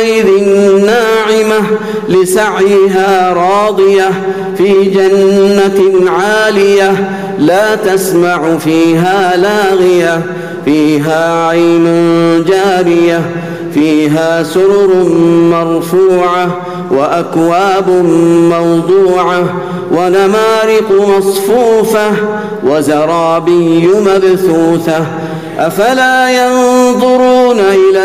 يومئذ ناعمة لسعيها راضية في جنة عالية لا تسمع فيها لاغية فيها عين جارية فيها سرر مرفوعة وأكواب موضوعة ونمارق مصفوفة وزرابي مبثوثة أفلا ينظرون إلى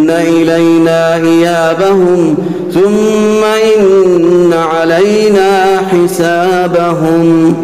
إيابهم ثم إن علينا حسابهم.